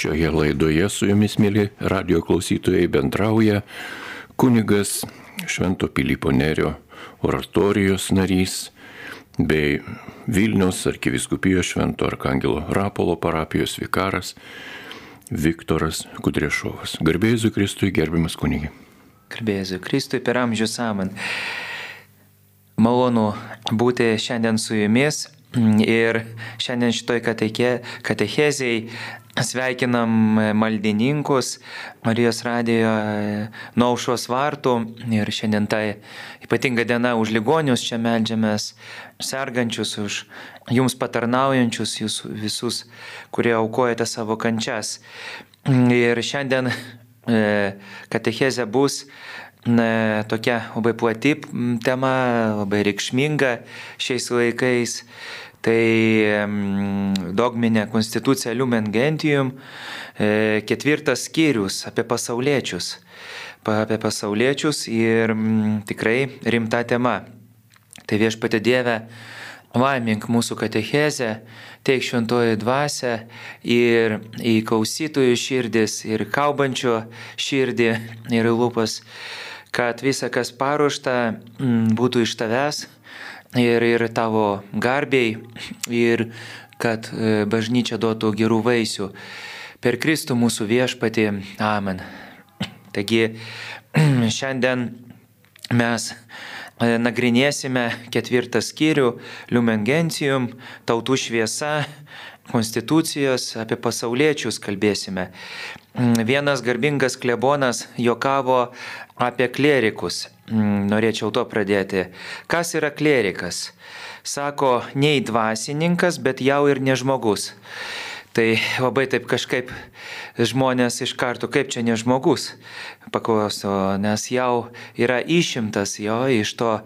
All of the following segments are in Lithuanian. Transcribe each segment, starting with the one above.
Šioje laidoje su jumis, mėly radio klausytojai, bendrauja kunigas Švento Pilypo Nerio oratorijos narys bei Vilnius arkiviskupijos Švento Arkangelo Rapolo parapijos vikaras Viktoras Kudrešovas. Garbėjai Kristui, gerbiamas kunigi. Garbėjai Kristui per amžių samant. Malonu būti šiandien su jumis ir šiandien šitoj katechezijai sveikinam maldininkus Marijos radijo nuo aušos vartų ir šiandien tai ypatinga diena už ligonius čia medžiamės, sergančius, už jums patarnaujančius, jūs visus, kurie aukojate savo kančias. Ir šiandien e, katechezė bus na, tokia labai plati tema, labai reikšminga šiais laikais. Tai dogminė konstitucija Lumen Gentium, e, ketvirtas skyrius apie pasauliečius. Apie pasauliečius ir tikrai rimta tema. Tai viešpatė Dieve, laimink mūsų katechezę, teik šventoji dvasia ir į klausytojų širdis, ir kalbančio širdį, ir lūpas, kad visa, kas paruošta, būtų iš tavęs ir, ir tavo garbiai, ir kad e, bažnyčia duotų gerų vaisių. Per Kristų mūsų viešpatį. Amen. Taigi šiandien mes e, nagrinėsime ketvirtą skyrių Lumengencijum, tautų šviesa, konstitucijos, apie pasauliečius kalbėsime. Mm, vienas garbingas klebonas jokavo apie klerikus. Mm, norėčiau to pradėti. Kas yra klerikas? Sako, nei dvasininkas, bet jau ir nežmogus. Tai labai taip kažkaip žmonės iš karto, kaip čia ne žmogus, paklauso, nes jau yra išimtas jo iš to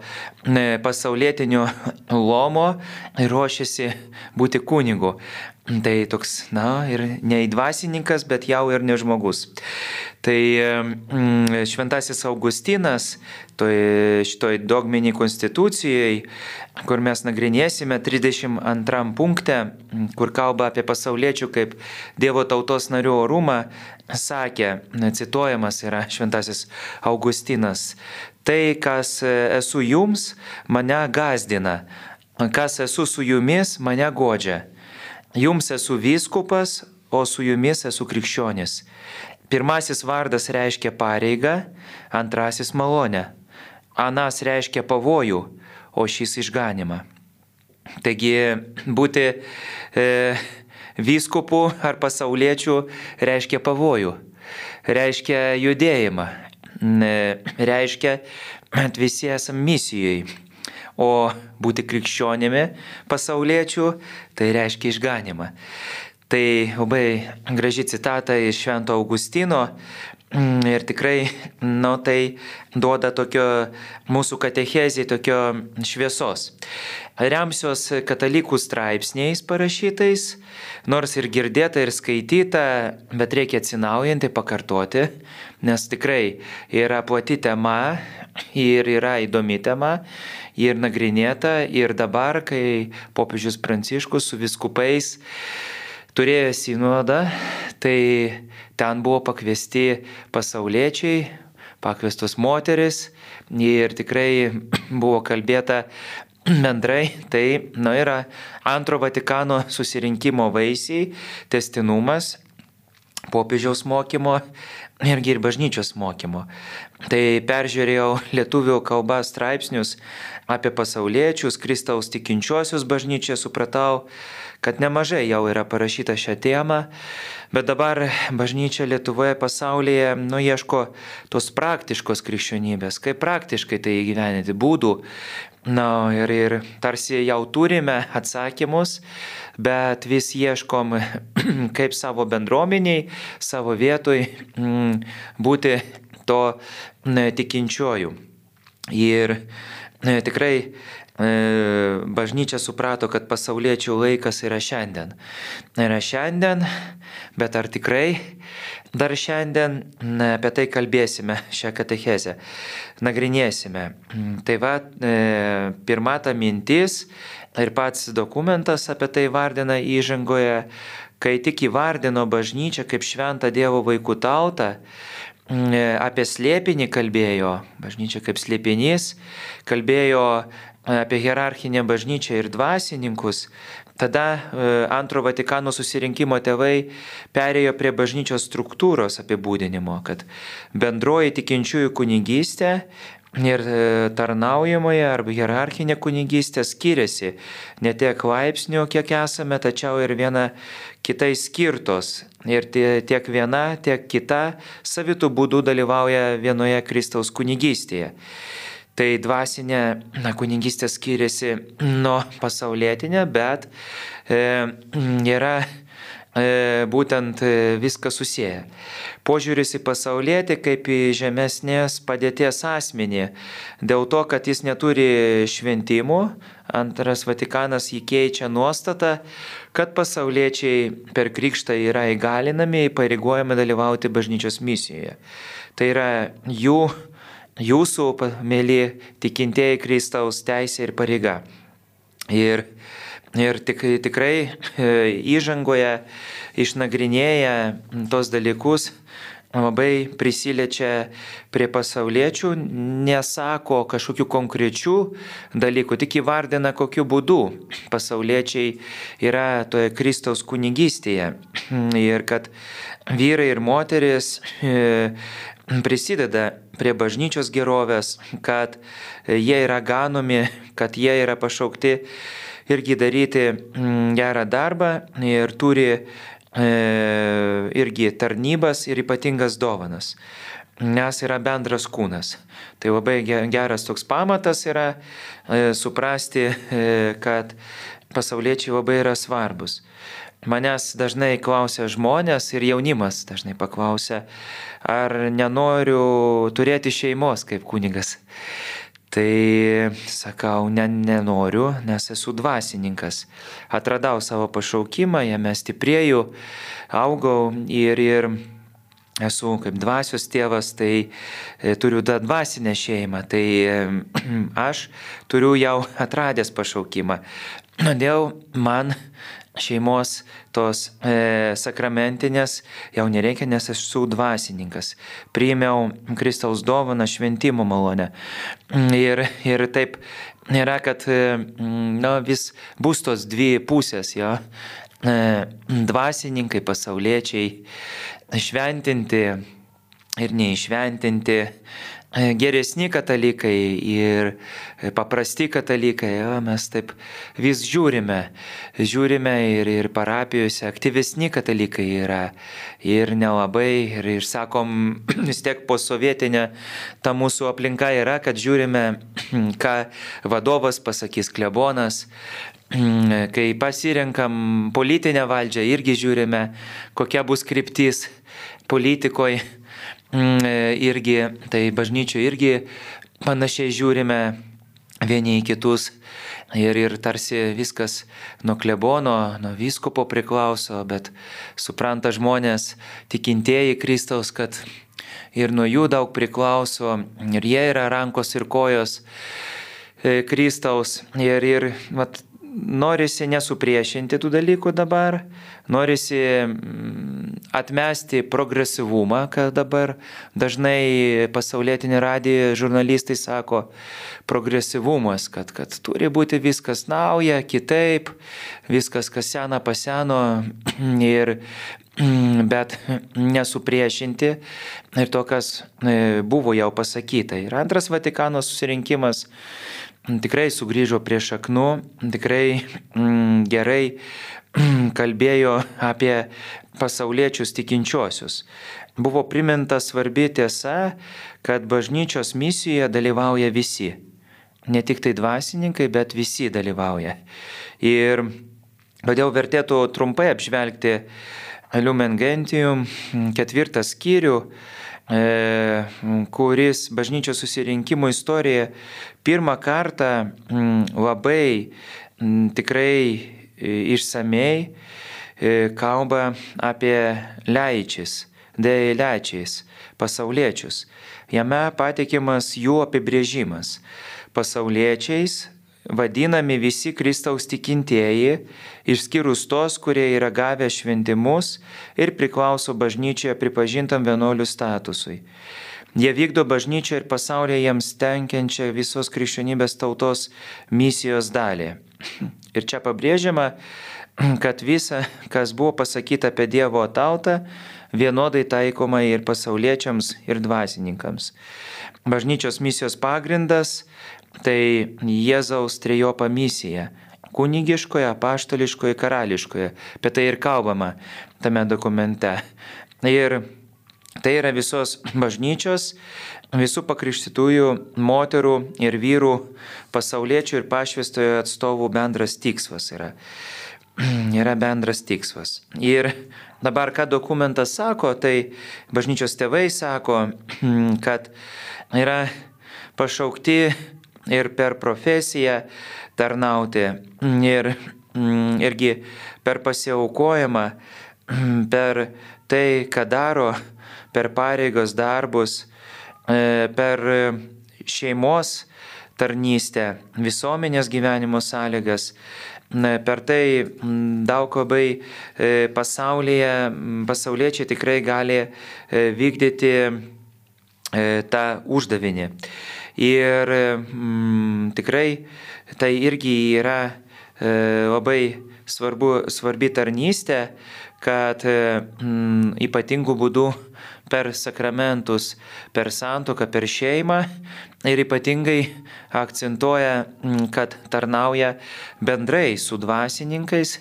pasaulietinio lomo ir ruošiasi būti kunigu. Tai toks, na, ir ne įdvasininkas, bet jau ir ne žmogus. Tai mm, šventasis Augustinas, toj, šitoj dogminiai konstitucijai, kur mes nagrinėsime 32 punkte, kur kalba apie pasauliečių kaip Dievo tautos narių orumą, sakė, cituojamas yra šventasis Augustinas, tai, kas esu jums, mane gazdina, kas esu su jumis, mane godžia. Jums esu vyskupas, o su jumis esu krikščionis. Pirmasis vardas reiškia pareigą, antrasis malonę. Anas reiškia pavojų, o šis išganimą. Taigi būti e, vyskupų ar pasauliečių reiškia pavojų, reiškia judėjimą, reiškia, kad visi esame misijoje o būti krikščionimi pasauliečių tai reiškia išganimą. Tai labai graži citata iš Švento Augustino mm, ir tikrai, nu, tai duoda tokio mūsų katechezijai, tokio šviesos. Remsiuos katalikų straipsniais parašytais, nors ir girdėta, ir skaityta, bet reikia atsinaujinti, pakartoti, nes tikrai yra plati tema ir yra įdomi tema ir nagrinėta. Ir dabar, kai popiežius Pranciškus su viskupais turėjo synodą, tai ten buvo pakviesti pasauliečiai, pakviestos moteris. Ir tikrai buvo kalbėta bendrai, tai na, yra antro Vatikano susirinkimo vaisiai, testinumas popiežiaus mokymo irgi ir bažnyčios mokymo. Tai peržiūrėjau lietuvių kalbą straipsnius apie pasauliečius, Kristaus tikinčiuosius bažnyčią, supratau, kad nemažai jau yra parašyta šią temą, bet dabar bažnyčia Lietuvoje pasaulyje nu ieško tos praktiškos krikščionybės, kaip praktiškai tai įgyveninti būdų. Na ir, ir tarsi jau turime atsakymus, bet vis ieškom, kaip savo bendruomeniai, savo vietoj mm, būti to tikinčiojų. Ir e, tikrai e, bažnyčia suprato, kad pasauliečių laikas yra šiandien. Yra šiandien, bet ar tikrai dar šiandien apie tai kalbėsime šią katechezę, nagrinėsime. Tai va, e, pirma ta mintis ir pats dokumentas apie tai vardina įžangoje, kai tik įvardino bažnyčią kaip šventą Dievo vaikų tautą, apie slėpinį kalbėjo, bažnyčia kaip slėpinys, kalbėjo apie hierarchinę bažnyčią ir dvasininkus, Tada e, antro Vatikano susirinkimo tėvai perėjo prie bažnyčios struktūros apibūdinimo, kad bendroji tikinčiųjų kunigystė ir e, tarnaujamoje arba hierarchinė kunigystė skiriasi ne tiek laipsnių, kiek esame, tačiau ir viena kitai skirtos. Ir tiek viena, tiek kita savitų būdų dalyvauja vienoje Kristaus kunigystėje. Tai dvasinė na, kuningystė skiriasi nuo pasaulietinė, bet e, yra e, būtent e, viskas susiję. Požiūris į pasaulietį kaip į žemesnės padėties asmenį, dėl to, kad jis neturi šventimų, antras Vatikanas jį keičia nuostatą, kad pasauliečiai per krikštą yra įgalinami, įpareigojami dalyvauti bažnyčios misijoje. Tai yra jų jūsų, mėly tikintieji Kristaus teisė ir pareiga. Ir, ir tik, tikrai e, įžangoje išnagrinėję tos dalykus, labai prisiliečia prie pasauliečių, nesako kažkokių konkrečių dalykų, tik įvardina, kokiu būdu pasauliečiai yra toje Kristaus kunigystėje. Ir kad vyrai ir moteris e, prisideda prie bažnyčios gerovės, kad jie yra ganomi, kad jie yra pašaukti irgi daryti mm, gerą darbą ir turi e, irgi tarnybas ir ypatingas dovanas, nes yra bendras kūnas. Tai labai geras toks pamatas yra e, suprasti, kad pasauliečiai labai yra svarbus. Manęs dažnai klausia žmonės ir jaunimas dažnai paklausia, ar nenoriu turėti šeimos kaip kunigas. Tai sakau, ne, nenoriu, nes esu dvasininkas. Atradau savo pašaukimą, jame stiprėjau, augau ir, ir esu kaip dvasios tėvas, tai e, turiu tą dvasinę šeimą, tai e, aš turiu jau atradęs pašaukimą. Todėl man šeimos tos e, sakramentinės jau nereikia, nes esu dvasininkas. Priėmiau Kristaus dovaną šventimo malonę. Ir, ir taip nėra, kad e, na, vis bus tos dvi pusės, jo. E, dvasininkai, pasauliečiai, šventinti ir neišventinti geresni katalikai ir paprasti katalikai, jo, mes taip vis žiūrime, žiūrime ir, ir parapijose aktyvesni katalikai yra ir nelabai, ir, ir sakom, vis tiek posovietinė ta mūsų aplinka yra, kad žiūrime, ką vadovas pasakys, klebonas, kai pasirenkam politinę valdžią, irgi žiūrime, kokia bus kryptis politikoje irgi, tai bažnyčio irgi panašiai žiūrime vieni į kitus ir, ir tarsi viskas nuo klebono, nuo vyskupo priklauso, bet supranta žmonės, tikintieji Kristaus, kad ir nuo jų daug priklauso, ir jie yra rankos ir kojos e, Kristaus. Ir, ir vat, norisi nesupriešinti tų dalykų dabar, norisi mm, atmesti progresyvumą, kad dabar dažnai pasaulietinė radija žurnalistai sako progresyvumas, kad, kad turi būti viskas nauja, kitaip, viskas kas sena paseno ir bet nesupriešinti ir to, kas e, buvo jau pasakyta. Ir antras Vatikano susirinkimas tikrai sugrįžo prie šaknų, tikrai mm, gerai mm, kalbėjo apie pasauliečius tikinčiosius. Buvo priminta svarbi tiesa, kad bažnyčios misijoje dalyvauja visi. Ne tik tai dvasininkai, bet visi dalyvauja. Ir todėl vertėtų trumpai apžvelgti Lumen Gentium ketvirtą skyrių kuris bažnyčios susirinkimo istorijoje pirmą kartą labai tikrai e, išsamei e, kalba apie leičiais, dėleičiais, pasauliečius. Jame patikimas jų apibrėžimas. Pasauliečiais vadinami visi Kristaus tikintieji, išskyrus tos, kurie yra gavę šventimus ir priklauso bažnyčioje pripažintam vienuolių statusui. Jie vykdo bažnyčią ir pasaulyje jiems tenkiančią visos krikščionybės tautos misijos dalį. Ir čia pabrėžiama, kad visa, kas buvo pasakyta apie Dievo tautą, vienodai taikoma ir pasauliečiams, ir dvasininkams. Bažnyčios misijos pagrindas tai Jėzaus trejopa misija - kunigiškoje, paštališkoje, karališkoje. Apie tai ir kalbama tame dokumente. Ir Tai yra visos bažnyčios, visų pakrikštytųjų moterų ir vyrų, pasauliečių ir pašvestojų atstovų bendras tikslas yra. yra bendras tikslas. Ir dabar, ką dokumentas sako, tai bažnyčios tėvai sako, kad yra pašaukti ir per profesiją tarnauti, ir irgi per pasiaukojimą, per tai, ką daro per pareigos darbus, e, per šeimos tarnystę, visuomenės gyvenimo sąlygas. Per tai daug labai e, pasaulyje, pasauliečiai tikrai gali e, vykdyti tą uždavinį. Ir m, tikrai tai irgi yra labai svarbu, svarbi tarnystė, kad m, ypatingų būdų per sakramentus, per santoką, per šeimą ir ypatingai akcentuoja, mm, kad tarnauja bendrai su dvasininkais,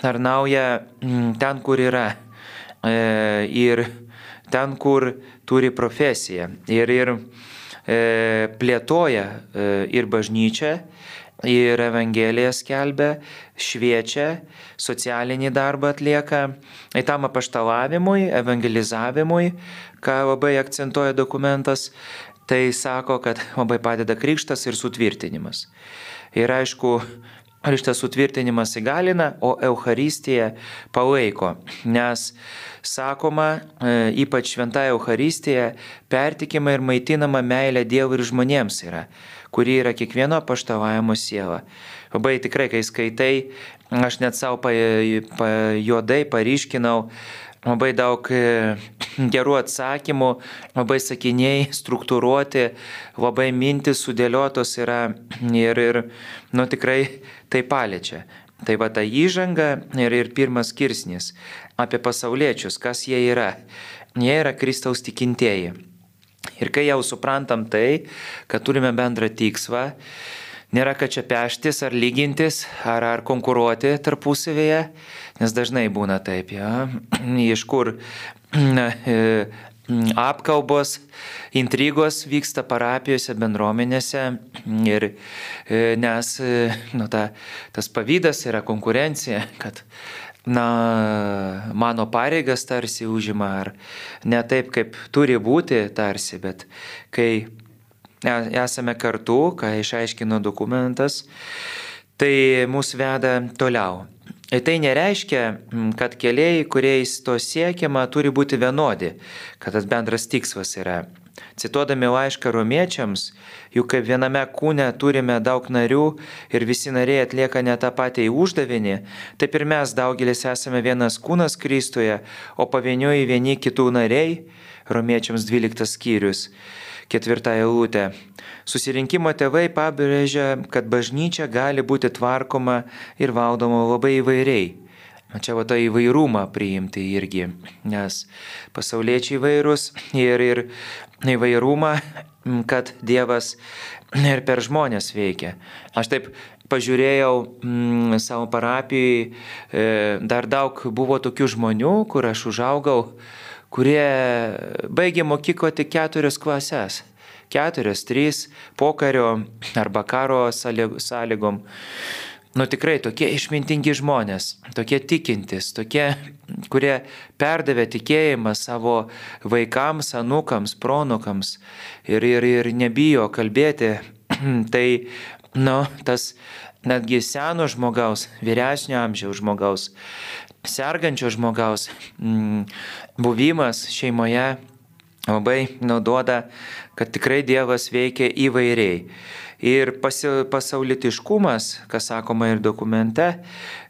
tarnauja mm, ten, kur yra e, ir ten, kur turi profesiją. Ir, ir e, plėtoja e, ir bažnyčią, ir Evangeliją skelbia, šviečia, socialinį darbą atlieka, į tam apaštalavimui, evangelizavimui, ką labai akcentuoja dokumentas, tai sako, kad labai padeda krikštas ir sutvirtinimas. Ir aišku, ar šitas sutvirtinimas įgalina, o Euharistija palaiko, nes sakoma, e, ypač šventąją Euharistiją, pertikima ir maitinama meilė Dievui ir žmonėms yra kuri yra kiekvieno paštavavimo siela. Labai tikrai, kai skaitai, aš net savo pa, pa, juodai paryškinau labai daug e, gerų atsakymų, labai sakiniai struktūruoti, labai mintis sudėliotos yra ir, ir nu, tikrai tai paliečia. Tai va ta įžanga ir, ir pirmas skirsnis apie pasauliečius, kas jie yra. Jie yra Kristaus tikintieji. Ir kai jau suprantam tai, kad turime bendrą tikslą, nėra ką čia peštis ar lygintis, ar, ar konkuruoti tarpusavėje, nes dažnai būna taip, ja, iš kur e, apkalbos, intrigos vyksta parapijose, bendruomenėse, ir, e, nes e, nu, ta, tas pavydas yra konkurencija, kad na, mano pareigas tarsi užima, ar ne taip, kaip turi būti tarsi, bet kai esame kartu, ką išaiškino dokumentas, tai mus veda toliau. Tai nereiškia, kad keliai, kuriais to siekiama, turi būti vienodi, kad tas bendras tikslas yra. Cituodami laišką romiečiams, juk kaip viename kūne turime daug narių ir visi nariai atlieka ne tą patį uždavinį, taip ir mes daugelis esame vienas kūnas Kristuje, o pavieniui vieni kitų nariai, romiečiams 12 skyrius. Ketvirtą eilutę. Susirinkimo tėvai pabrėžia, kad bažnyčia gali būti tvarkoma ir valdoma labai įvairiai. Čia va tą įvairumą priimti irgi, nes pasauliečiai įvairūs ir, ir įvairumą, kad Dievas ir per žmonės veikia. Aš taip pažiūrėjau mm, savo parapijai, e, dar daug buvo tokių žmonių, kur aš užaugau, kurie baigė mokyklą tik keturias klases. Keturios, trys, pokario arba karo sąlygom nu tikrai tokie išmintingi žmonės, tokie tikintis, tokie, kurie perdavė tikėjimą savo vaikams, anukams, pronukams ir, ir, ir nebijo kalbėti, tai, nu, tas netgi seno žmogaus, vyresnio amžiaus žmogaus, sergančio žmogaus mm, buvimas šeimoje labai naudoda, kad tikrai Dievas veikia įvairiai. Ir pasaulitiškumas, kas sakoma ir dokumente,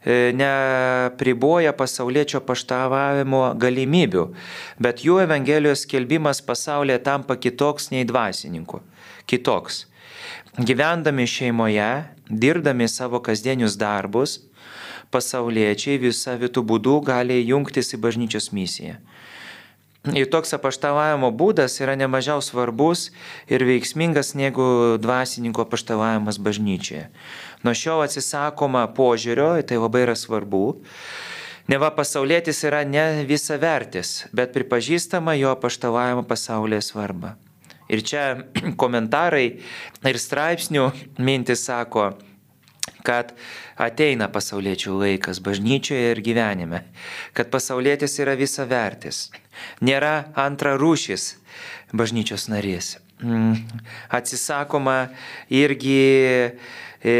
e, nepriboja pasaulietčio paštavavimo galimybių, bet jų Evangelijos skelbimas pasaulyje tampa kitoks nei dvasininkų. Kitoks. Gyvendami šeimoje, dirbdami savo kasdienius darbus, pasauliečiai visą vitų būdų gali jungtis į bažnyčios misiją. Ir toks apaštavavimo būdas yra nemažiau svarbus ir veiksmingas negu dvasininko apaštavavimas bažnyčioje. Nuo šio atsisakoma požiūrio, tai labai yra svarbu. Neva pasaulietis yra ne visa vertis, bet pripažįstama jo apaštavavimo pasaulyje svarba. Ir čia komentarai ir straipsnių mintis sako, kad ateina pasauliečių laikas bažnyčioje ir gyvenime, kad pasaulietis yra visa vertis, nėra antra rūšis bažnyčios narys. Mm, atsisakoma irgi e,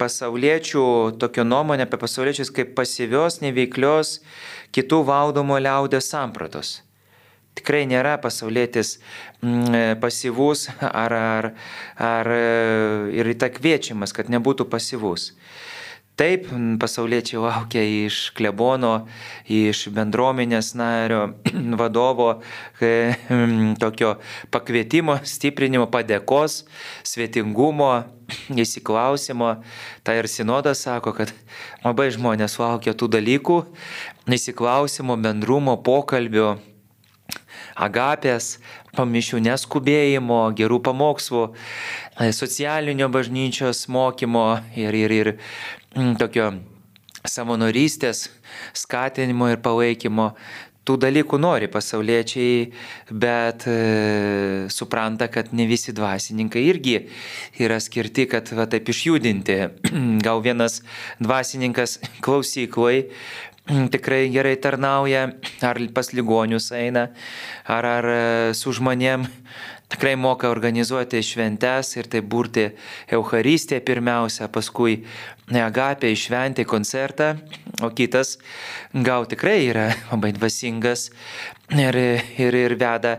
pasauliečių tokio nuomonė apie pasauliečius kaip pasyvios, neveiklios, kitų valdomo liaudės sampratos. Tikrai nėra pasaulietis mm, pasyvus ar, ar, ar e, ir į tą kviečiamas, kad nebūtų pasyvus. Taip, pasauliečiai laukia iš klebono, iš bendruomenės nario, vadovo e, tokio pakvietimo, stiprinimo, padėkos, svetingumo, įsiklausimo. Tai ir sinodas sako, kad labai žmonės laukia tų dalykų, įsiklausimo, bendrumo, pokalbio agapės, pamišių neskubėjimo, gerų pamokslų, e, socialinio bažnyčios mokymo ir, ir, ir mm, tokio savanorystės skatinimo ir palaikymo. Tų dalykų nori pasauliečiai, bet e, supranta, kad ne visi dvasininkai irgi yra skirti, kad va, taip išjudinti. Gal vienas dvasininkas klausyklai tikrai gerai tarnauja, ar pas ligonius eina, ar, ar e, su žmonėm. Tikrai moka organizuoti šventes ir tai burti Eucharistiją pirmiausia, paskui agapę išventi koncertą, o kitas gal tikrai yra labai dvasingas ir, ir, ir veda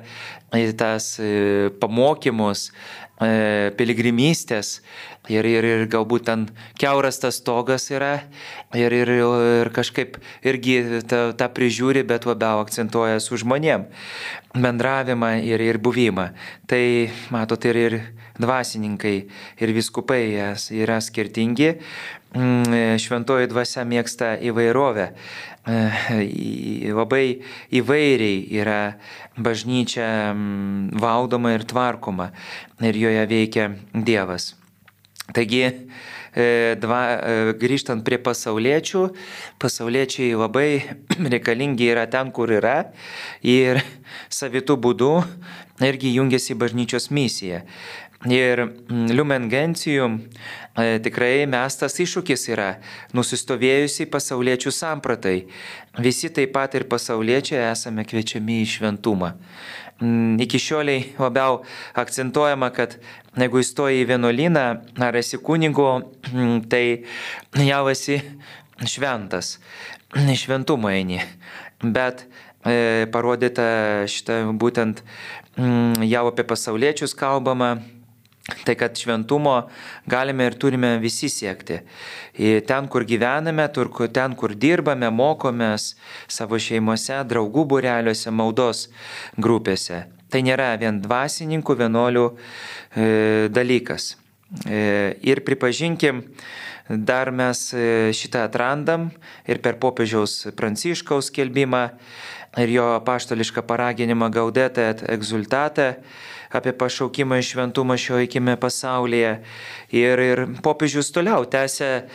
į tas e, pamokymus, e, piligrimystės ir, ir, ir galbūt ten keuras tas stogas yra ir, ir, ir kažkaip irgi tą, tą prižiūri, bet labiau akcentuoja su žmonėm bendravimą ir, ir buvimą. Tai matot ir, ir dvasininkai, ir viskupai yra skirtingi. Mm, šventoji dvasia mėgsta įvairovę. Labai įvairiai yra bažnyčia mm, valdoma ir tvarkoma ir joje veikia Dievas. Taigi, e, dva, e, grįžtant prie pasauliečių, pasauliečiai labai reikalingi yra ten, kur yra ir savitų būdų irgi jungiasi į bažnyčios misiją. Ir mm, Lumen Gentium e, tikrai mestas iššūkis yra nusistovėjusi pasauliečių sampratai. Visi taip pat ir pasauliečiai esame kviečiami į šventumą. Iki šioliai labiau akcentuojama, kad jeigu įstoji į vienuolyną ar esi kunigo, tai jau esi šventas, šventumo eini. Bet parodyta šitą būtent jau apie pasauliečius kalbama, Tai kad šventumo galime ir turime visi siekti. Ten, kur gyvename, ten, kur dirbame, mokomės savo šeimose, draugų bureliuose, maldos grupėse. Tai nėra vien dvasininkų, vienuolių e, dalykas. E, ir pripažinkim, dar mes e, šitą atrandam ir per popiežiaus pranciškaus kelbimą ir jo paštališką paraginimą gaudetą et exultatą apie pašaukimą iš šventumą šio įkime pasaulyje. Ir, ir popiežius toliau tęsia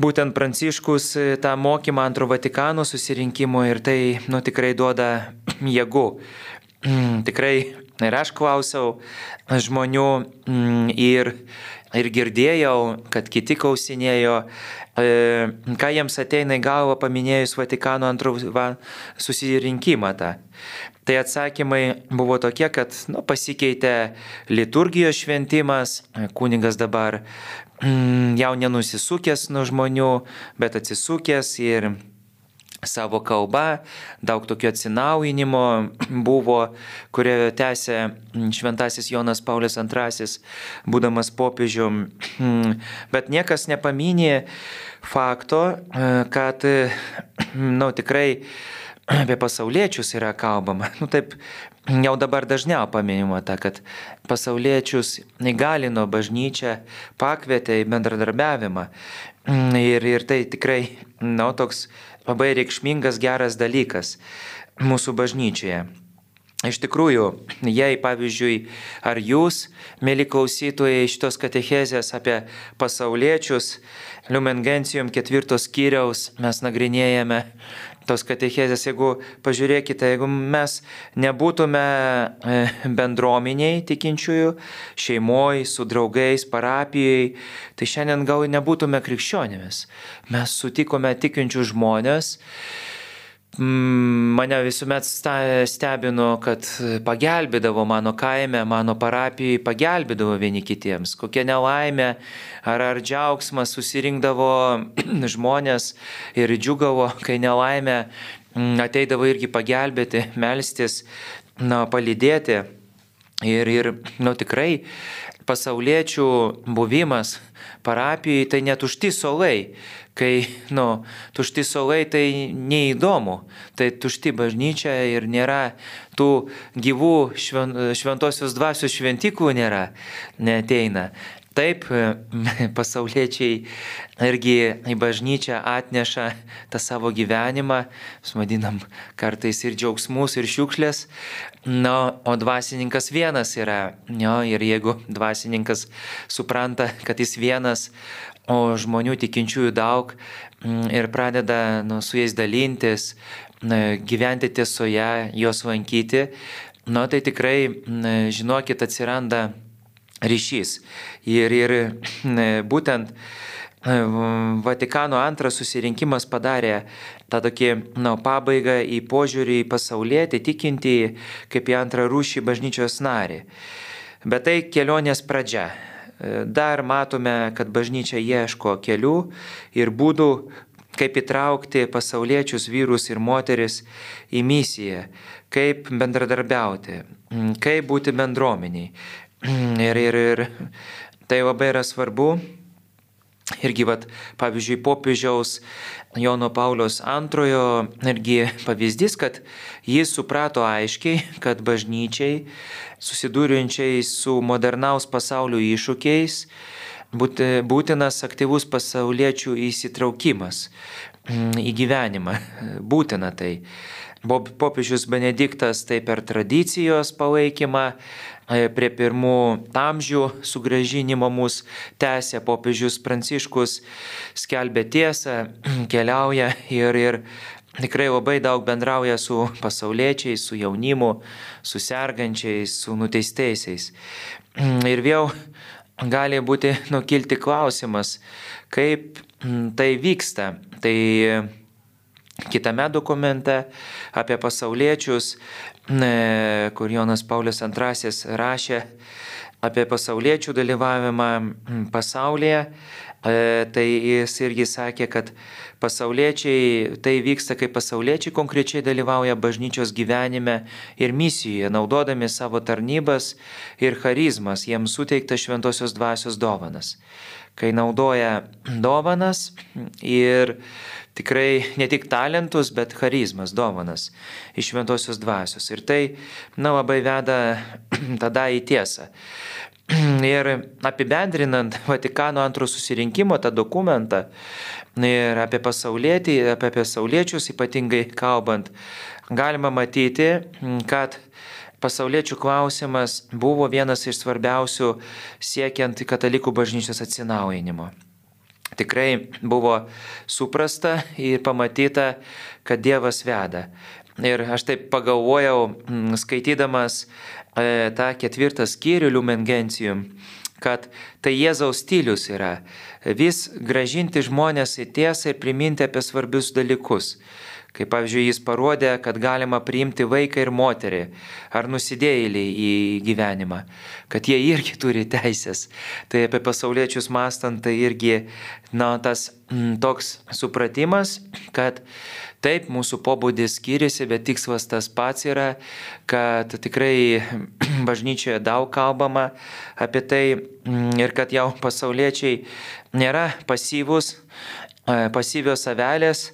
būtent Pranciškus tą mokymą antro Vatikano susirinkimo ir tai nu, tikrai duoda jėgų. tikrai ir aš klausiau žmonių ir, ir girdėjau, kad kiti klausinėjo, e, ką jiems ateina į galvą paminėjus Vatikano antrų susirinkimą tą. Tai atsakymai buvo tokie, kad nu, pasikeitė liturgijos šventimas, kunigas dabar mm, jau nenusisukęs nuo žmonių, bet atsisukęs ir savo kalba, daug tokio atsinaujinimo buvo, kurio tęsė šventasis Jonas Paulius II, būdamas popiežium. Bet niekas nepaminė fakto, kad, na, nu, tikrai apie pasauliečius yra kalbama. Nu, taip, jau dabar dažniau paminima ta, kad pasauliečius įgalino bažnyčią, pakvietė į bendradarbiavimą. Ir, ir tai tikrai, na, nu, toks labai reikšmingas geras dalykas mūsų bažnyčioje. Iš tikrųjų, jei pavyzdžiui, ar jūs, mėly klausytojai, šitos katechezės apie pasauliečius, Lumengencijum ketvirtos skyriaus mes nagrinėjame tos katechezės, jeigu pažiūrėkite, jeigu mes nebūtume e, bendruomeniai tikinčiųjų, šeimoji, su draugais, parapijai, tai šiandien gal nebūtume krikščionėmis. Mes sutikome tikinčių žmonės mane visuomet stebino, kad pagelbėdavo mano kaime, mano parapijai, pagelbėdavo vieni kitiems. Kokia nelaimė ar, ar džiaugsmas susirinkdavo žmonės ir džiugavo, kai nelaimė mm, ateidavo irgi pagelbėti, melstis, na, palydėti. Ir, ir nu, tikrai pasauliečių buvimas parapijai tai netušti solai, kai, nu, tušti solai tai neįdomu, tai tušti bažnyčia ir nėra tų gyvų šventosios dvasios šventiklų nėra, neteina. Taip, pasauliečiai irgi į bažnyčią atneša tą savo gyvenimą, vadinam kartais ir džiaugsmus, ir šiukšlės, na, o dvasininkas vienas yra. Jo, ir jeigu dvasininkas supranta, kad jis vienas, o žmonių tikinčiųjų daug mm, ir pradeda nu, su jais dalintis, gyventi tiesoje, juos lankyti, nu, tai tikrai, žinokit, atsiranda ryšys. Ir, ir būtent Vatikano antras susirinkimas padarė tą tokį na, pabaigą į požiūrį į pasaulietį, tikintį kaip į antrą rūšį bažnyčios narį. Bet tai kelionės pradžia. Dar matome, kad bažnyčia ieško kelių ir būdų, kaip įtraukti pasauliečius vyrus ir moteris į misiją, kaip bendradarbiauti, kaip būti bendruomeniai. Ir, ir, ir tai labai yra svarbu. Irgi, vat, pavyzdžiui, popiežiaus Jono Paulius antrojo irgi pavyzdys, kad jis suprato aiškiai, kad bažnyčiai susidūrinčiai su modernaus pasaulio iššūkiais būtinas aktyvus pasauliečių įsitraukimas mm, į gyvenimą. Būtina tai. Popiežius Benediktas tai per tradicijos palaikymą, e, prie pirmų amžių sugražinimo mus tęsė popiežius Pranciškus, skelbė tiesą, keliauja ir, ir tikrai labai daug bendrauja su pasauliečiais, su jaunimu, su sergančiais, su nuteistaisiais. Ir vėl gali būti nukilti klausimas, kaip tai vyksta. Tai kitame dokumente apie pasauliečius, kur Jonas Paulius II rašė apie pasauliečių dalyvavimą pasaulyje, E, tai jis irgi sakė, kad pasauliečiai, tai vyksta, kai pasauliečiai konkrečiai dalyvauja bažnyčios gyvenime ir misijoje, naudodami savo tarnybas ir charizmas, jiems suteikta šventosios dvasios dovanas. Kai naudoja dovanas ir tikrai ne tik talentus, bet charizmas, dovanas iš šventosios dvasios. Ir tai, na, labai veda tada į tiesą. Ir apibendrinant Vatikano antro susirinkimo tą dokumentą ir apie pasaulietį, apie pasauliečius ypatingai kalbant, galima matyti, kad pasauliečių klausimas buvo vienas iš svarbiausių siekiant katalikų bažnyčios atsinaujinimo. Tikrai buvo suprasta ir pamatyta, kad Dievas veda. Ir aš taip pagalvojau, skaitydamas E, tą ketvirtą skyrių Lumengencijum, kad tai Jėzaus stilius yra vis gražinti žmonės į tiesą ir priminti apie svarbius dalykus. Kaip pavyzdžiui, jis parodė, kad galima priimti vaiką ir moterį ar nusidėjėlį į gyvenimą, kad jie irgi turi teisės. Tai apie pasauliečius mastant, tai irgi na, tas m, toks supratimas, kad Taip, mūsų pobūdis skiriasi, bet tikslas tas pats yra, kad tikrai bažnyčioje daug kalbama apie tai mm, ir kad jau pasauliečiai nėra pasyvus, e, pasyvios avelės,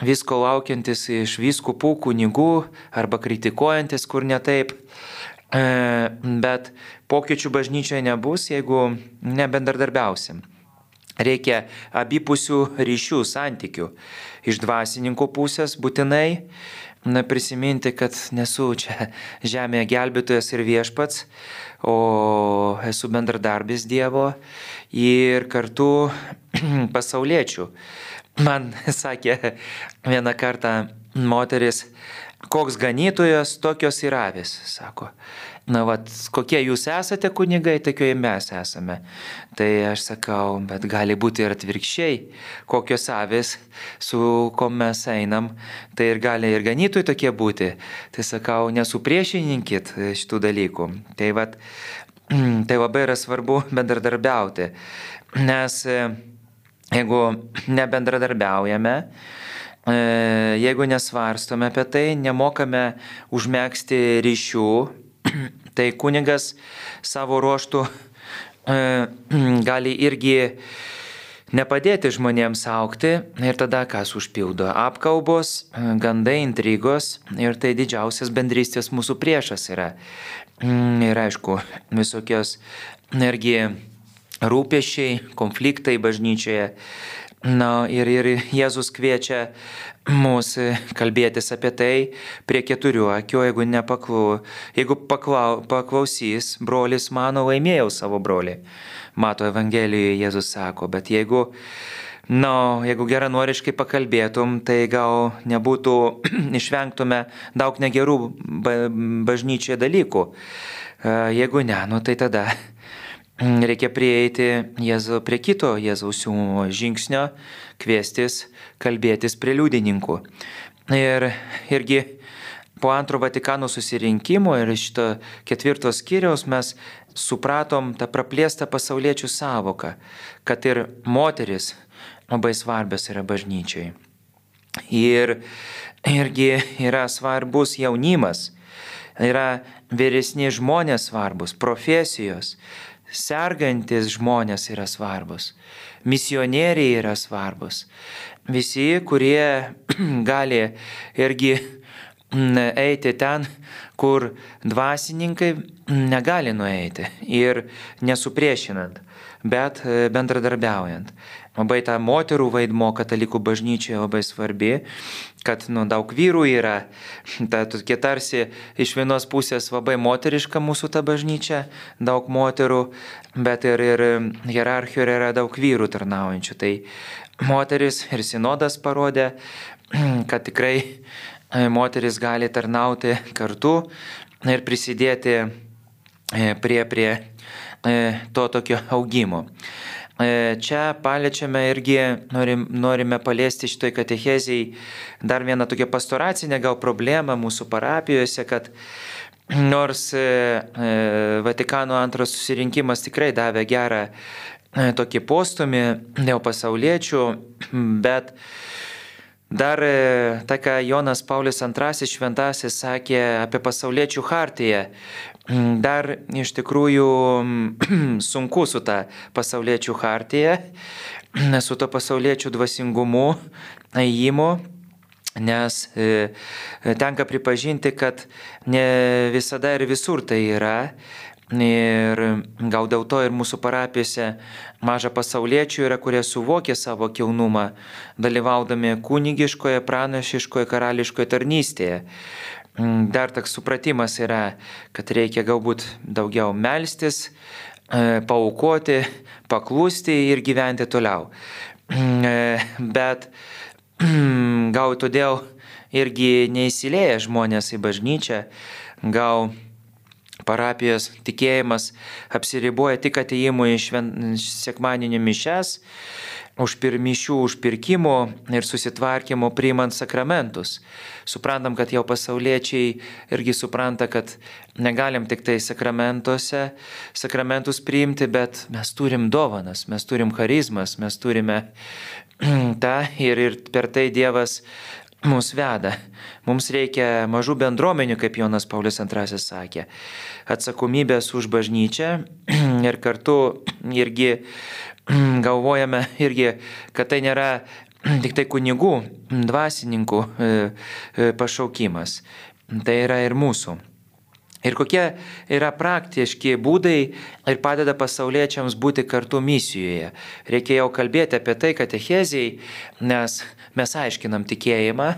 visko laukiantis iš vyskupų, kunigų arba kritikuojantis, kur ne taip. E, bet pokyčių bažnyčioje nebus, jeigu nebendradarbiausim. Reikia abipusių ryšių, santykių. Iš dvasininkų pusės būtinai na, prisiminti, kad nesu čia žemėje gelbėtojas ir viešpats, o esu bendradarbis Dievo ir kartu pasauliečių. Man sakė vieną kartą moteris, koks ganytojas, tokios ir avis, sako na, vat, kokie jūs esate kunigai, tokie mes esame. Tai aš sakau, bet gali būti ir atvirkščiai, kokios avis, su ko mes einam, tai ir gali ir ganytojai tokie būti. Tai sakau, nesupriešinkit šitų dalykų. Tai, vat, tai labai yra svarbu bendradarbiauti, nes jeigu nebendradarbiaujame, e, jeigu nesvarstome apie tai, nemokame užmėgsti ryšių, tai kunigas savo ruoštų e, gali irgi nepadėti žmonėms aukti ir tada kas užpildo apkalbos, gandai, intrigos ir tai didžiausias bendrystės mūsų priešas yra. Mm, ir aišku, visokios irgi rūpešiai, konfliktai bažnyčioje. Na ir, ir Jėzus kviečia mūsų kalbėtis apie tai prie keturių akių, jeigu, nepaklau, jeigu paklau, paklausys, brolis mano laimėjau savo brolį. Mato Evangelijoje Jėzus sako, bet jeigu, na, jeigu geranoriškai pakalbėtum, tai gal nebūtų, išvengtume daug negerų bažnyčioje dalykų. Jeigu ne, nu tai tada reikia prieiti Jėzu, prie kito Jėzaus žingsnio, kviestis kalbėtis prie liudininkų. Ir irgi po antro Vatikano susirinkimo ir šito ketvirtos skyriaus mes supratom tą praplėstą pasauliečių savoką, kad ir moteris labai svarbios yra bažnyčiai. Ir irgi yra svarbus jaunimas, yra vyresni žmonės svarbus, profesijos, sergantis žmonės yra svarbus, misionieriai yra svarbus, visi, kurie gali irgi eiti ten, kur dvasininkai negali nueiti ir nesupriešinant, bet e, bendradarbiaujant. Labai ta moterų vaidmo katalikų bažnyčioje labai svarbi, kad nu, daug vyrų yra, ta tokie tarsi iš vienos pusės labai moteriška mūsų ta bažnyčia, daug moterų, bet ir, ir hierarchijoje yra daug vyrų tarnaujančių. Tai moteris ir sinodas parodė, kad tikrai moteris gali tarnauti kartu ir prisidėti e, prie, prie e, to tokio augimo. Čia paliečiame irgi, norim, norime paliesti šitoj katecheziai dar vieną tokią pastoracinę gal problemą mūsų parapijose, kad nors Vatikano antras susirinkimas tikrai davė gerą E, tokį postumį dėl pasauliečių, bet dar e, tai, ką Jonas Paulius II šventasis sakė apie pasauliečių hartiją, dar iš tikrųjų sunku su ta pasauliečių hartija, su to pasauliečių dvasingumu, įimu. Nes e, tenka pripažinti, kad ne visada ir visur tai yra, Ir gal dėl to ir mūsų parapijose maža pasauliečių yra, kurie suvokia savo kilnumą, dalyvaudami kunigiškoje, pranašiškoje, karališkoje tarnystėje. Mm, dar toks supratimas yra, kad reikia galbūt daugiau melstis, e, paukoti, paklusti ir gyventi toliau. Mm, e, bet gal todėl irgi neįsilėja žmonės į bažnyčią, gal parapijos tikėjimas apsiriboja tik ateimu į šven... sekmaninį mišes, už pirmišių užpirkimo ir susitvarkymo priimant sakramentus. Suprantam, kad jau pasauliečiai irgi supranta, kad negalim tik tai sakramentuose sakramentus priimti, bet mes turim dovanas, mes turim charizmas, mes turime tą ir, ir per tai Dievas mus veda. Mums reikia mažų bendruomenių, kaip Jonas Paulius II sakė. Atsakomybės už bažnyčią ir kartu irgi galvojame irgi, kad tai nėra tik tai kunigų, dvasininkų e, e, pašaukimas. Tai yra ir mūsų. Ir kokie yra praktiški būdai ir padeda pasauliečiams būti kartu misijoje. Reikia jau kalbėti apie tai, kad echezijai, nes mes aiškinam tikėjimą,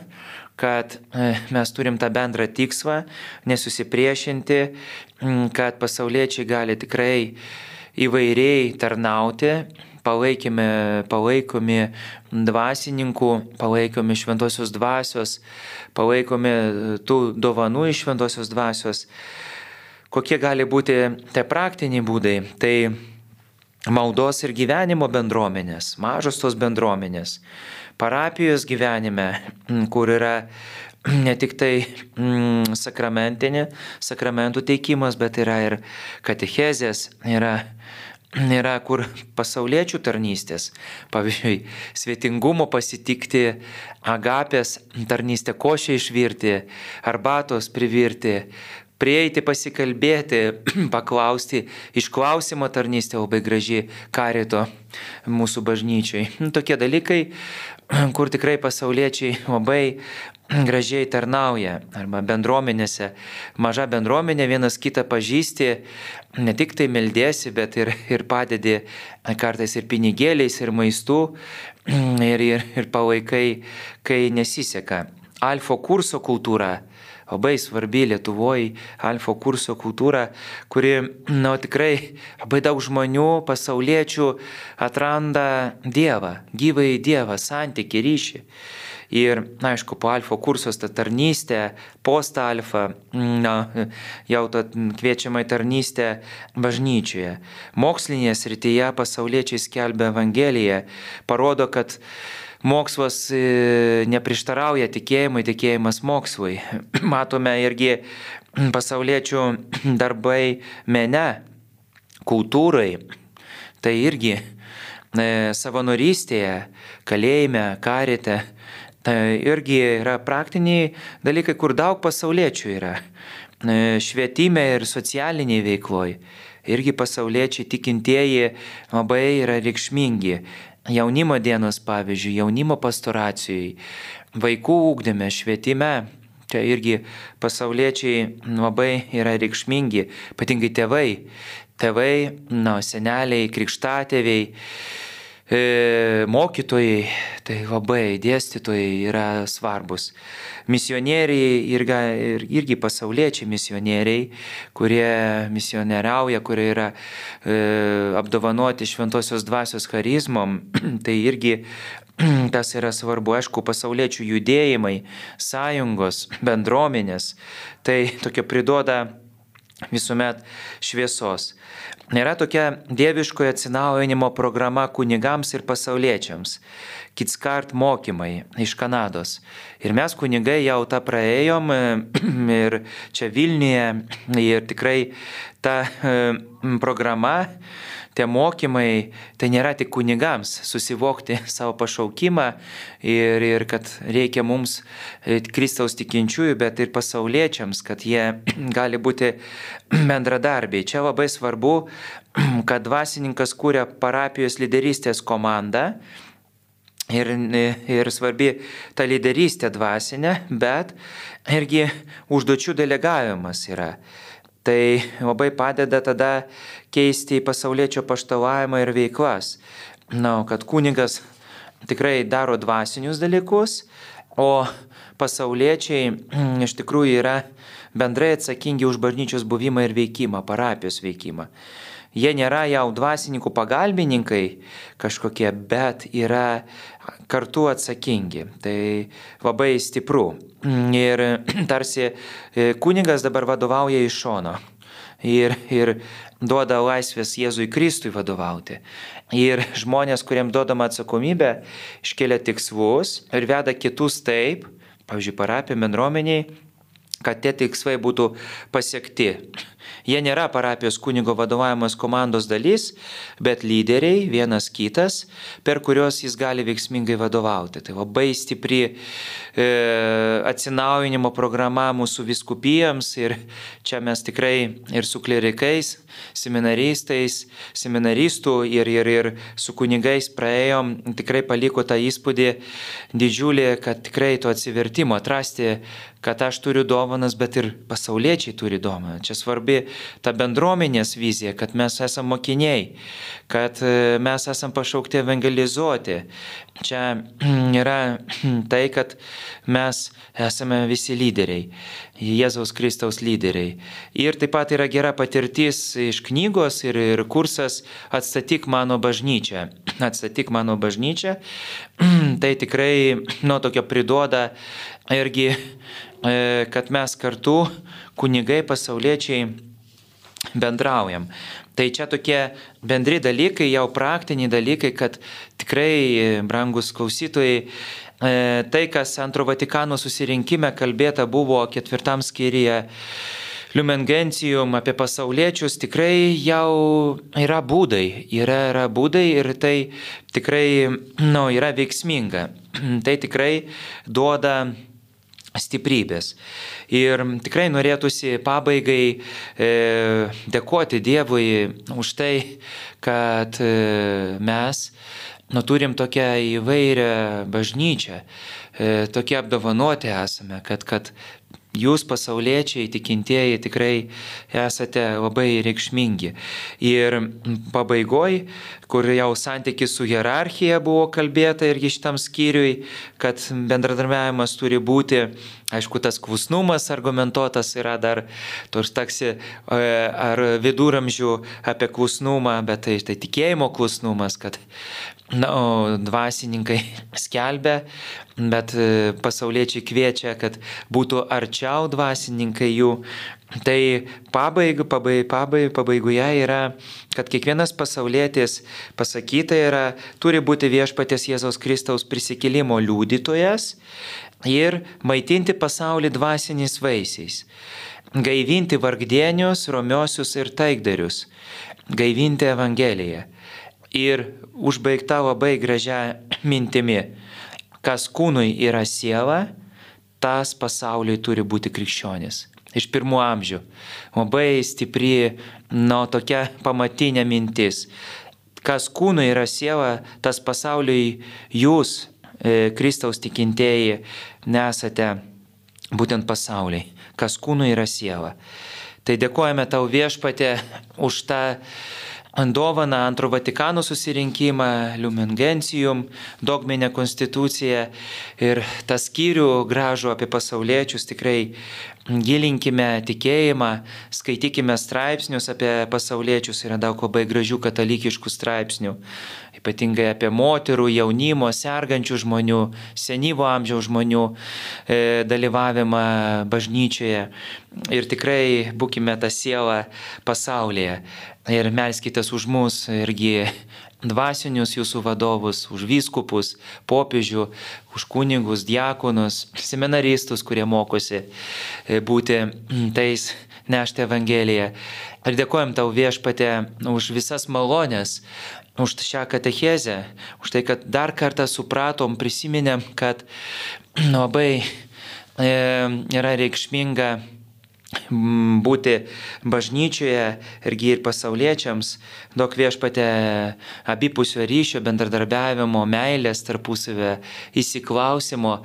kad e, mes turim tą bendrą tikslą, nesusipriešinti, kad pasauliečiai gali tikrai įvairiai tarnauti, palaikėme, palaikomi dvasininkų, palaikomi šventosios dvasios, palaikomi tų dovanų iš šventosios dvasios. Kokie gali būti tie praktiniai būdai? Tai maldos ir gyvenimo bendruomenės, mažos tos bendruomenės, parapijos gyvenime, kur yra ne tik tai mm, sakramentinė, sakramentų teikimas, bet yra ir katechezės, yra yra kur pasauliečių tarnystės, pavyzdžiui, svetingumo pasitikti, agapės tarnystę košę išvirti, arbatos privirti, prieiti pasikalbėti, paklausti, išklausimo tarnystė labai graži karito mūsų bažnyčiai. Tokie dalykai, kur tikrai pasauliečiai labai gražiai tarnauja arba bendruomenėse. Maža bendruomenė vienas kitą pažįsti, ne tik tai meldėsi, bet ir, ir padedi kartais ir pinigėliais, ir maistu, ir, ir, ir palaikai, kai nesiseka. Alfa kurso kultūra labai svarbi Lietuvoje, alfa kurso kultūra, kuri, na, tikrai labai daug žmonių, pasauliečių atranda Dievą, gyvąjį Dievą, santyki ryšį. Ir, na, aišku, po alfa kursos ta tarnystė, post alfa, na, jau ta kviečiama į tarnystę bažnyčioje. Mokslinėje srityje pasauliečiai skelbia Evangeliją, parodo, kad mokslas e, neprieštarauja tikėjimui, tikėjimas mokslui. Matome irgi pasauliečių darbai mene, kultūrai. Tai irgi e, savanorystėje, kalėjime, karite, Tai irgi yra praktiniai dalykai, kur daug pasauliečių yra. E, švietime ir socialiniai veikloj. Irgi pasauliečiai tikintieji labai yra reikšmingi. Jaunimo dienos, pavyzdžiui, jaunimo pastoracijai, vaikų ūkdėme, švietime. Čia irgi pasauliečiai labai yra reikšmingi, ypatingai tėvai. Tėvai, na, seneliai, krikštatėviai mokytojai, tai labai dėstytojai yra svarbus. Misionieriai irgi, ir, irgi pasauliečiai misionieriai, kurie misionieriauja, kurie yra e, apdovanoti šventosios dvasios charizmom, tai irgi tas yra svarbu, aišku, pasauliečių judėjimai, sąjungos, bendruomenės, tai tokia priduoda visuomet šviesos. Yra tokia dieviškojo atsinaujinimo programa kunigams ir pasauliečiams. Kitskart mokymai iš Kanados. Ir mes kunigai jau tą praėjom ir čia Vilniuje ir tikrai ta programa tie mokymai, tai nėra tik kunigams susivokti savo pašaukimą ir, ir kad reikia mums e, Kristaus tikinčiųjų, bet ir pasauliečiams, kad jie gali būti bendradarbiai. Čia labai svarbu, kad dvasininkas kūrė parapijos lyderystės komandą. Ir, ir svarbi ta lyderystė dvasinė, bet irgi užduočių delegavimas yra. Tai labai padeda tada keisti į pasaulietčio paštalavimą ir veiklas. Na, kad kunigas tikrai daro dvasinius dalykus, o pasauliečiai iš tikrųjų yra bendrai atsakingi už bažnyčios buvimą ir veikimą, parapijos veikimą. Jie nėra jau dvasininkų pagalbininkai kažkokie, bet yra kartu atsakingi. Tai labai stipru. Ir tarsi e, kunigas dabar vadovauja iš šono. Ir, ir duoda laisvės Jėzui Kristui vadovauti. Ir žmonės, kuriems duodama atsakomybė, iškelia tikslus ir veda kitus taip, pavyzdžiui, parapija bendruomeniai, kad tie tikslai būtų pasiekti. Jie nėra parapijos kunigo vadovavimas komandos dalis, bet lyderiai, vienas kitas, per kuriuos jis gali veiksmingai vadovauti. Tai labai stipri e, atsinaujinimo programa mūsų viskupijams ir čia mes tikrai ir su klerikais, seminaristais, seminaristų ir, ir, ir su kunigais praėjom, tikrai paliko tą įspūdį didžiulį, kad tikrai to atsivertimo atrasti kad aš turiu dovanas, bet ir pasauliečiai turi dovaną. Čia svarbi ta bendruomenės vizija, kad mes esame mokiniai, kad e, mes esame pašaukti evangelizuoti. Čia yra tai, kad mes esame visi lyderiai, Jėzaus Kristaus lyderiai. Ir taip pat yra gera patirtis iš knygos ir, ir kursas Atstatyk mano bažnyčią. Atstatyk mano bažnyčią. Tai tikrai nuo tokio priduoda irgi E, kad mes kartu, kunigai, pasauliečiai, bendraujam. Tai čia tokie bendri dalykai, jau praktiniai dalykai, kad tikrai, brangus klausytojai, e, tai, kas antro Vatikano susirinkime kalbėta buvo ketvirtam skyriuje, Lumengencijum apie pasauliečius tikrai jau yra būdai, yra, yra būdai ir tai tikrai nu, yra veiksminga. Tai tikrai duoda stiprybės. Ir tikrai norėtųsi pabaigai e, dėkoti Dievui už tai, kad e, mes nu, turim tokią įvairią bažnyčią, e, tokie apdovanoti esame, kad, kad Jūs pasauliečiai, tikintieji tikrai esate labai reikšmingi. Ir pabaigoj, kur jau santykis su hierarchija buvo kalbėta irgi šitam skyriui, kad bendradarbiavimas turi būti, aišku, tas klusnumas argumentuotas yra dar, tors taksi e, ar viduramžių apie klusnumą, bet tai, tai tikėjimo klusnumas, kad Na, o dvasininkai skelbia, bet e, pasauliečiai kviečia, kad būtų arčiau dvasininkai jų. Tai pabaiga, pabaig, pabaig, pabaigoje yra, kad kiekvienas pasaulietis pasakyta yra, turi būti viešpatės Jėzaus Kristaus prisikėlimo liudytojas ir maitinti pasaulį dvasiniais vaisiais. Gaivinti vargdienius, romiosius ir taikdarius. Gaivinti Evangeliją ir užbaigta labai gražia mintimi, kas kūnui yra siela, tas pasauliui turi būti krikščionis. Iš pirmų amžių. Labai stipri, nu, tokia pamatinė mintis. Kas kūnui yra siela, tas pasauliui jūs, e, Kristaus tikintieji, nesate būtent pasauliai. Kas kūnui yra siela. Tai dėkojame tau viešpatė už tą dovaną antro Vatikano susirinkimą, Lumengencijum, dogminę konstituciją ir tą skyrių gražų apie pasauliečius tikrai gilinkime tikėjimą, skaitykime straipsnius apie pasauliečius, yra daug labai gražių katalikiškų straipsnių ypatingai apie moterų, jaunimo, sergančių žmonių, senyvo amžiaus žmonių e, dalyvavimą bažnyčioje. Ir tikrai būkime tą sielą pasaulyje. Ir melskite už mus irgi dvasinius jūsų vadovus, už vyskupus, popiežių, už kunigus, diakonus, seminaristus, kurie mokosi e, būti tais nešti Evangeliją. Ir dėkojom tau viešpatė už visas malonės, už šią katechezę, už tai, kad dar kartą supratom, prisiminėm, kad labai e, yra reikšminga būti bažnyčioje irgi ir pasauliečiams, daug viešpatė abipusio ryšio, bendradarbiavimo, meilės tarpusavę, įsiklausimo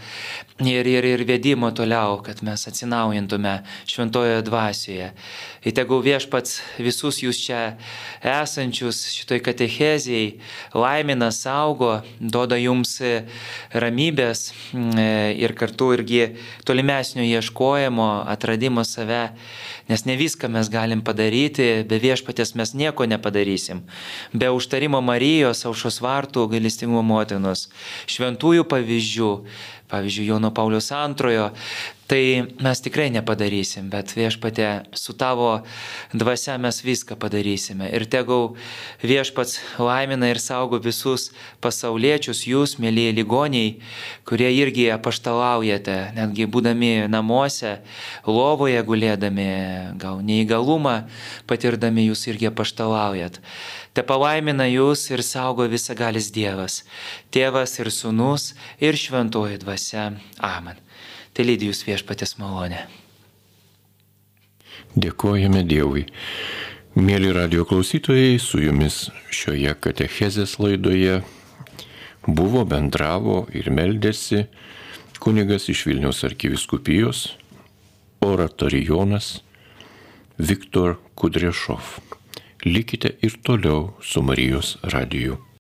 ir, ir, ir vedimo toliau, kad mes atsinaujantume šventojoje dvasioje. Ir tegul viešpats visus jūs čia esančius šitoj katechezijai laimina, saugo, duoda jums ramybės ir kartu irgi tolimesnio ieškojimo, atradimo save save, nes ne viską mes galim padaryti, be viešpatės mes nieko nepadarysim. Be užtarimo Marijos, aušos vartų, gailestingumo motinos, šventųjų pavyzdžių, pavyzdžiui, Jono Paulius antrojo, tai mes tikrai nepadarysim, bet viešpatė su tavo dvasia mes viską padarysime. Ir tegul viešpats laimina ir saugo visus pasauliečius, jūs, mėlyje ligoniai, kurie irgi apaštalaujate, netgi būdami namuose, lovoje gulėdami, gal neįgalumą patirdami jūs irgi apaštalaujat. Te palaimina jūs ir saugo visagalis Dievas, Tėvas ir Sūnus ir Šventoji Dvasia. Amen tai lydi jūs viešpatės malonė. Dėkojame Dievui. Mėly radio klausytojai, su jumis šioje katechezės laidoje buvo, bendravo ir meldėsi kunigas iš Vilniaus arkiviskupijos, oratorijonas Viktor Kudrešov. Likite ir toliau su Marijos radiju.